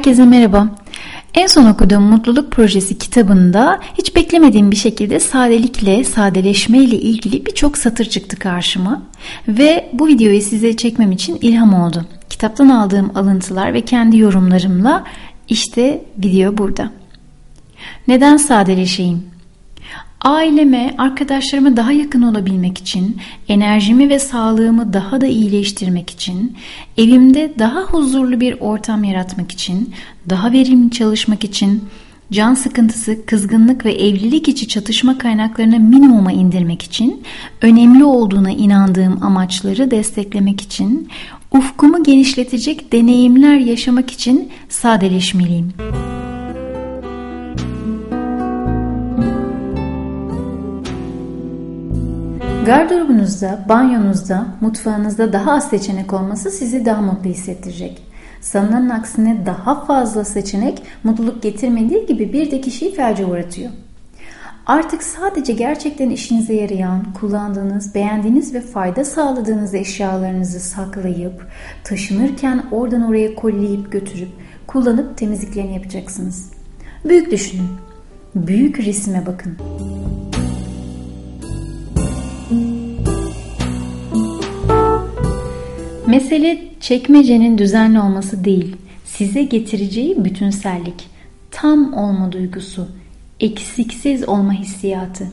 Herkese merhaba. En son okuduğum Mutluluk Projesi kitabında hiç beklemediğim bir şekilde sadelikle, sadeleşme ile ilgili birçok satır çıktı karşıma ve bu videoyu size çekmem için ilham oldu. Kitaptan aldığım alıntılar ve kendi yorumlarımla işte video burada. Neden sadeleşeyim? Aileme, arkadaşlarıma daha yakın olabilmek için, enerjimi ve sağlığımı daha da iyileştirmek için, evimde daha huzurlu bir ortam yaratmak için, daha verimli çalışmak için, can sıkıntısı, kızgınlık ve evlilik içi çatışma kaynaklarını minimuma indirmek için, önemli olduğuna inandığım amaçları desteklemek için, ufkumu genişletecek deneyimler yaşamak için sadeleşmeliyim.'' Gardırobunuzda, banyonuzda, mutfağınızda daha az seçenek olması sizi daha mutlu hissettirecek. Sanılanın aksine daha fazla seçenek mutluluk getirmediği gibi bir de kişiyi felce uğratıyor. Artık sadece gerçekten işinize yarayan, kullandığınız, beğendiğiniz ve fayda sağladığınız eşyalarınızı saklayıp, taşınırken oradan oraya kolleyip götürüp, kullanıp temizliklerini yapacaksınız. Büyük düşünün. Büyük resme bakın. Mesele çekmecenin düzenli olması değil, size getireceği bütünsellik, tam olma duygusu, eksiksiz olma hissiyatı.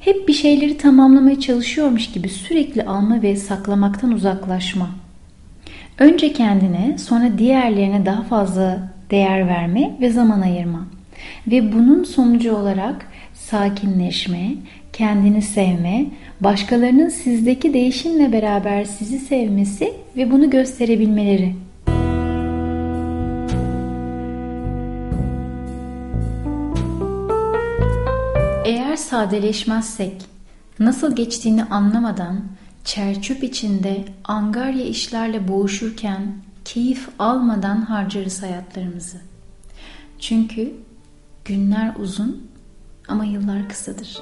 Hep bir şeyleri tamamlamaya çalışıyormuş gibi sürekli alma ve saklamaktan uzaklaşma. Önce kendine, sonra diğerlerine daha fazla değer verme ve zaman ayırma. Ve bunun sonucu olarak sakinleşme, kendini sevme, başkalarının sizdeki değişimle beraber sizi sevmesi ve bunu gösterebilmeleri. Eğer sadeleşmezsek, nasıl geçtiğini anlamadan çerçüp içinde angarya işlerle boğuşurken keyif almadan harcarız hayatlarımızı. Çünkü günler uzun ama yıllar kısadır.